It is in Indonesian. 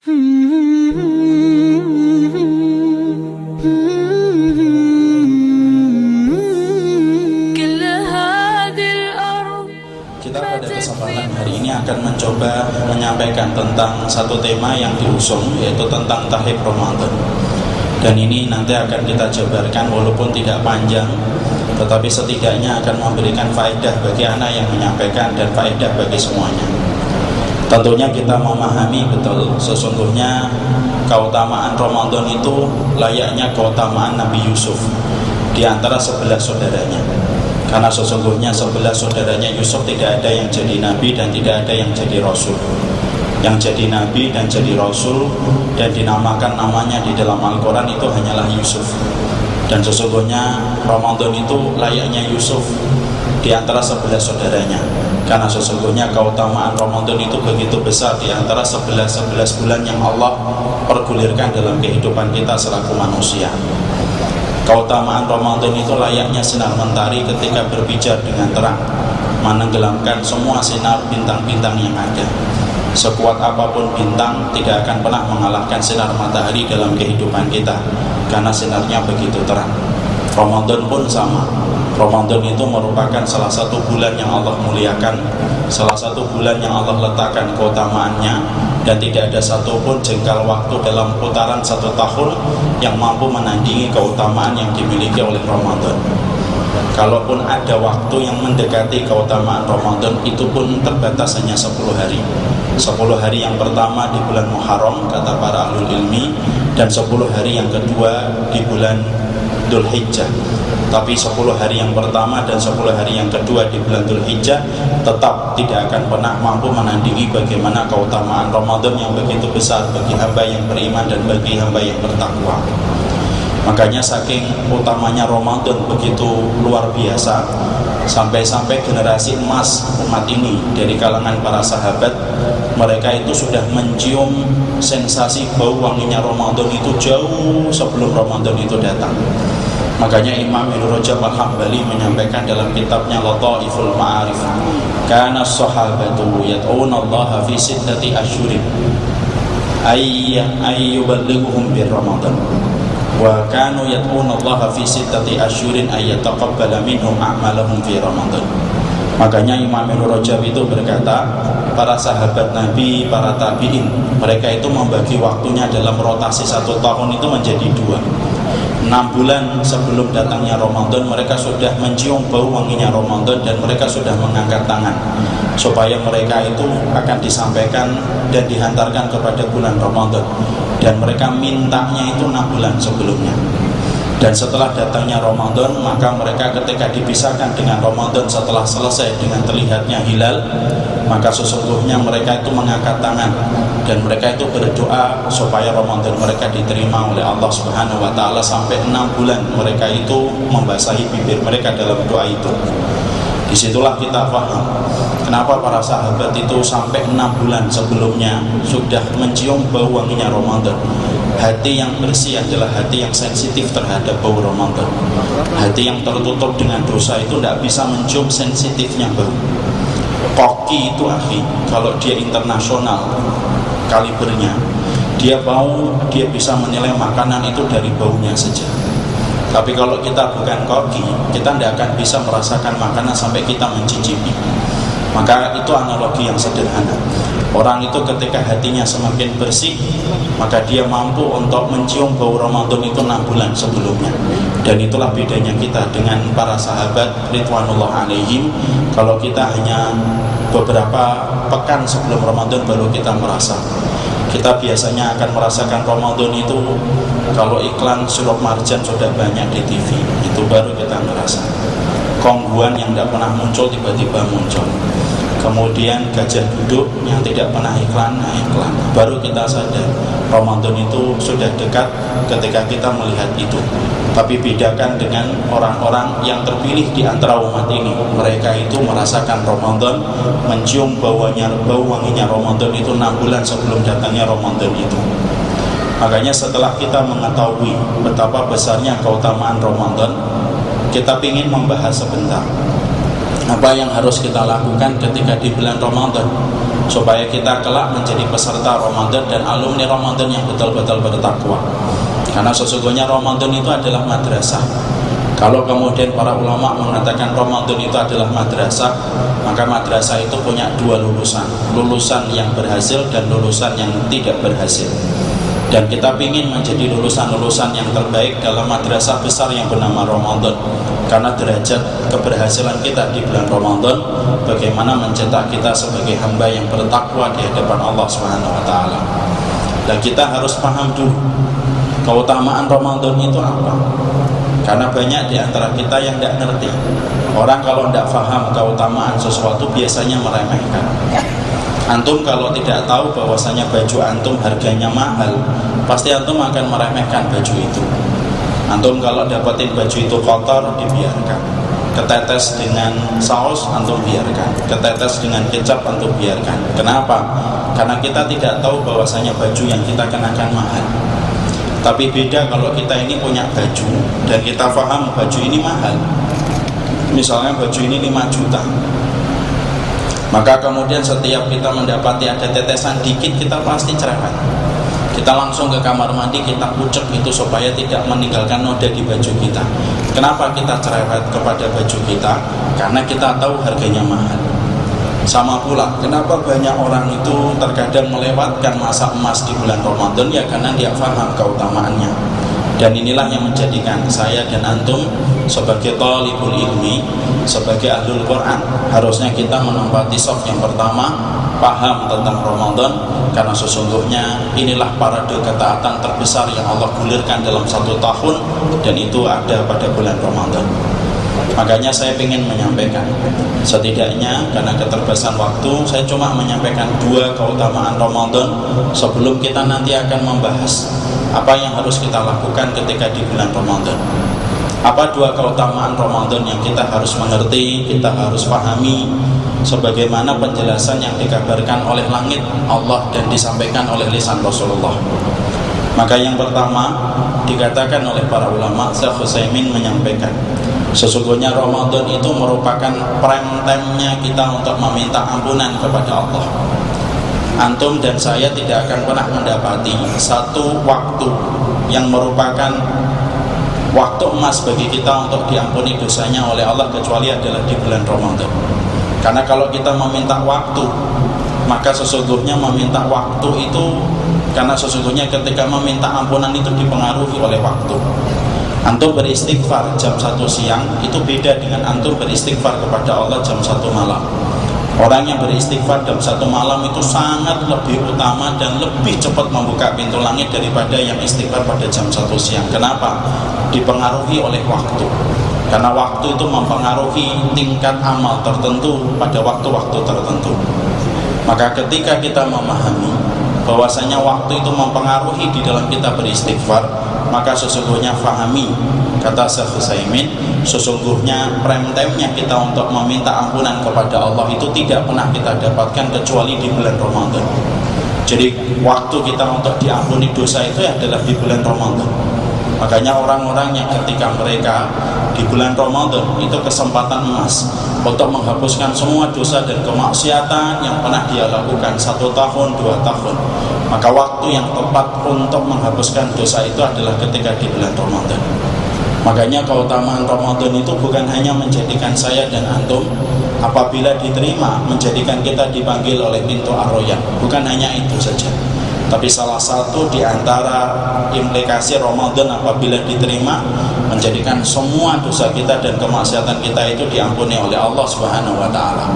Kita pada kesempatan hari ini akan mencoba menyampaikan tentang satu tema yang diusung yaitu tentang tahib Ramadan. Dan ini nanti akan kita jabarkan walaupun tidak panjang tetapi setidaknya akan memberikan faedah bagi anak yang menyampaikan dan faedah bagi semuanya. Tentunya kita memahami betul sesungguhnya keutamaan Ramadan itu layaknya keutamaan Nabi Yusuf di antara sebelas saudaranya. Karena sesungguhnya sebelah saudaranya Yusuf tidak ada yang jadi nabi dan tidak ada yang jadi rasul. Yang jadi nabi dan jadi rasul dan dinamakan namanya di dalam Al-Quran itu hanyalah Yusuf. Dan sesungguhnya Ramadan itu layaknya Yusuf di antara sebelah saudaranya. Karena sesungguhnya keutamaan Ramadan itu begitu besar di antara sebelas-sebelas bulan yang Allah pergulirkan dalam kehidupan kita selaku manusia. Keutamaan Ramadan itu layaknya sinar mentari ketika berbicara dengan terang Menenggelamkan semua sinar bintang-bintang yang ada Sekuat apa pun bintang tidak akan pernah mengalahkan sinar matahari dalam kehidupan kita Karena sinarnya begitu terang Ramadan pun sama Ramadan itu merupakan salah satu bulan yang Allah muliakan Salah satu bulan yang Allah letakkan keutamaannya dan tidak ada satupun jengkal waktu dalam putaran satu tahun yang mampu menandingi keutamaan yang dimiliki oleh Ramadan. Kalaupun ada waktu yang mendekati keutamaan Ramadan itu pun terbatas hanya 10 hari. 10 hari yang pertama di bulan Muharram kata para ahli ilmi dan 10 hari yang kedua di bulan Dhul Hijjah tapi 10 hari yang pertama dan 10 hari yang kedua di bulan Dhul Hijjah tetap tidak akan pernah mampu menandingi bagaimana keutamaan Ramadan yang begitu besar bagi hamba yang beriman dan bagi hamba yang bertakwa makanya saking utamanya Ramadan begitu luar biasa sampai-sampai generasi emas umat ini dari kalangan para sahabat mereka itu sudah mencium sensasi bau wanginya Ramadan itu jauh sebelum Ramadan itu datang. Makanya Imam Ibn Rajab Al-Hambali menyampaikan dalam kitabnya Lataiful Ma'arif Kana sahabatu yad'una Allah fi sittati asyurin ayyuballighuhum bir Ramadan wa kanu yad'una Allah fi sittati asyurin ayyataqabbala minhum a'malahum fi Ramadan. Makanya Imam Ibn Rajab itu berkata Para sahabat Nabi, para tabi'in Mereka itu membagi waktunya dalam rotasi satu tahun itu menjadi dua enam bulan sebelum datangnya Ramadan mereka sudah mencium bau wanginya Ramadan dan mereka sudah mengangkat tangan. Supaya mereka itu akan disampaikan dan dihantarkan kepada bulan Ramadan. Dan mereka mintanya itu enam bulan sebelumnya dan setelah datangnya Ramadan maka mereka ketika dipisahkan dengan Ramadan setelah selesai dengan terlihatnya hilal maka sesungguhnya mereka itu mengangkat tangan. Dan mereka itu berdoa supaya Ramadan mereka diterima oleh Allah Subhanahu wa taala sampai enam bulan mereka itu membasahi bibir mereka dalam doa itu. Di situlah kita paham kenapa para sahabat itu sampai enam bulan sebelumnya sudah mencium bau wanginya Ramadan hati yang bersih adalah hati yang sensitif terhadap bau Ramadan. Hati yang tertutup dengan dosa itu tidak bisa mencium sensitifnya bau koki itu akhi kalau dia internasional kalibernya dia bau dia bisa menilai makanan itu dari baunya saja. Tapi kalau kita bukan koki kita tidak akan bisa merasakan makanan sampai kita mencicipi. Maka itu analogi yang sederhana Orang itu ketika hatinya semakin bersih Maka dia mampu untuk mencium bau Ramadan itu 6 bulan sebelumnya. Dan itulah bedanya kita dengan para sahabat Ridwanullah alaihim. Kalau kita hanya beberapa pekan sebelum Ramadan baru kita merasa. Kita biasanya akan merasakan Ramadan itu kalau iklan sirup marjan sudah banyak di TV itu baru kita merasa. Kongguan yang tidak pernah muncul tiba-tiba muncul kemudian gajah duduk yang tidak pernah iklan nah iklan. Baru kita sadar Ramadan itu sudah dekat ketika kita melihat itu. Tapi bedakan dengan orang-orang yang terpilih di antara umat ini. Mereka itu merasakan Ramadan mencium baunya bau wanginya Ramadan itu 6 bulan sebelum datangnya Ramadan itu. Makanya setelah kita mengetahui betapa besarnya keutamaan Ramadan kita ingin membahas sebentar apa yang harus kita lakukan ketika di bulan Ramadan supaya kita kelak menjadi peserta Ramadan dan alumni Ramadan yang betul-betul bertakwa karena sesungguhnya Ramadan itu adalah madrasah kalau kemudian para ulama mengatakan Ramadan itu adalah madrasah, maka madrasah itu punya dua lulusan, lulusan yang berhasil dan lulusan yang tidak berhasil. Dan kita ingin menjadi lulusan-lulusan yang terbaik dalam madrasah besar yang bernama Ramadan. Karena derajat keberhasilan kita di bulan Ramadan bagaimana mencetak kita sebagai hamba yang bertakwa di hadapan Allah Subhanahu wa taala. Dan kita harus paham dulu keutamaan Ramadan itu apa? Karena banyak di antara kita yang tidak ngerti. Orang kalau tidak faham keutamaan sesuatu biasanya meremehkan. Antum kalau tidak tahu bahwasanya baju antum harganya mahal, pasti antum akan meremehkan baju itu. Antum kalau dapetin baju itu kotor, dibiarkan. Ketetes dengan saus, antum biarkan. Ketetes dengan kecap, antum biarkan. Kenapa? Karena kita tidak tahu bahwasanya baju yang kita kenakan mahal. Tapi beda kalau kita ini punya baju dan kita paham baju ini mahal. Misalnya baju ini 5 juta. Maka kemudian setiap kita mendapati ada tetesan dikit kita pasti cerewet. Kita langsung ke kamar mandi kita pucuk itu supaya tidak meninggalkan noda di baju kita. Kenapa kita cerewet kepada baju kita? Karena kita tahu harganya mahal. Sama pula, kenapa banyak orang itu terkadang melewatkan masa emas di bulan Ramadan ya karena dia faham keutamaannya. Dan inilah yang menjadikan saya dan antum sebagai talibul ilmi, sebagai ahlul Quran, harusnya kita menempati soft yang pertama, paham tentang Ramadan karena sesungguhnya inilah parade ketaatan terbesar yang Allah gulirkan dalam satu tahun dan itu ada pada bulan Ramadan. Makanya saya ingin menyampaikan Setidaknya karena keterbatasan waktu Saya cuma menyampaikan dua keutamaan Ramadan Sebelum kita nanti akan membahas Apa yang harus kita lakukan ketika di bulan Ramadan Apa dua keutamaan Ramadan yang kita harus mengerti Kita harus pahami Sebagaimana penjelasan yang dikabarkan oleh langit Allah Dan disampaikan oleh lisan Rasulullah. Maka yang pertama dikatakan oleh para ulama Syekh Husaymin menyampaikan Sesungguhnya Ramadan itu merupakan prime time-nya kita untuk meminta ampunan kepada Allah. Antum dan saya tidak akan pernah mendapati satu waktu yang merupakan waktu emas bagi kita untuk diampuni dosanya oleh Allah kecuali adalah di bulan Ramadan Karena kalau kita meminta waktu maka sesungguhnya meminta waktu itu karena sesungguhnya ketika meminta ampunan itu dipengaruhi oleh waktu. Antum beristighfar jam 1 siang itu beda dengan antum beristighfar kepada Allah jam 1 malam. Orang yang beristighfar jam 1 malam itu sangat lebih utama dan lebih cepat membuka pintu langit daripada yang istighfar pada jam 1 siang. Kenapa? Dipengaruhi oleh waktu Karena waktu itu mempengaruhi tingkat amal tertentu pada waktu-waktu tertentu. Maka ketika kita memahami bahwasanya waktu itu mempengaruhi di dalam kita beristighfar maka sesungguhnya fahami kata Syekh Husaymin sesungguhnya prime time-nya kita untuk meminta ampunan kepada Allah itu tidak pernah kita dapatkan kecuali di bulan Ramadan. Jadi waktu kita untuk diampuni dosa itu adalah di bulan Ramadan Makanya orang-orang yang ketika mereka di bulan Ramadan itu kesempatan emas untuk menghapuskan semua dosa dan kemaksiatan yang pernah dia lakukan satu tahun, dua tahun. Maka waktu yang tepat untuk menghapuskan dosa itu adalah ketika di bulan Ramadan. Makanya keutamaan Ramadan itu bukan hanya menjadikan saya dan antum apabila diterima menjadikan kita dipanggil oleh pintu arroyan. Bukan hanya itu saja tapi salah satu di antara implikasi Ramadan apabila diterima menjadikan semua dosa kita dan kemaksiatan kita itu diampuni oleh Allah Subhanahu wa taala.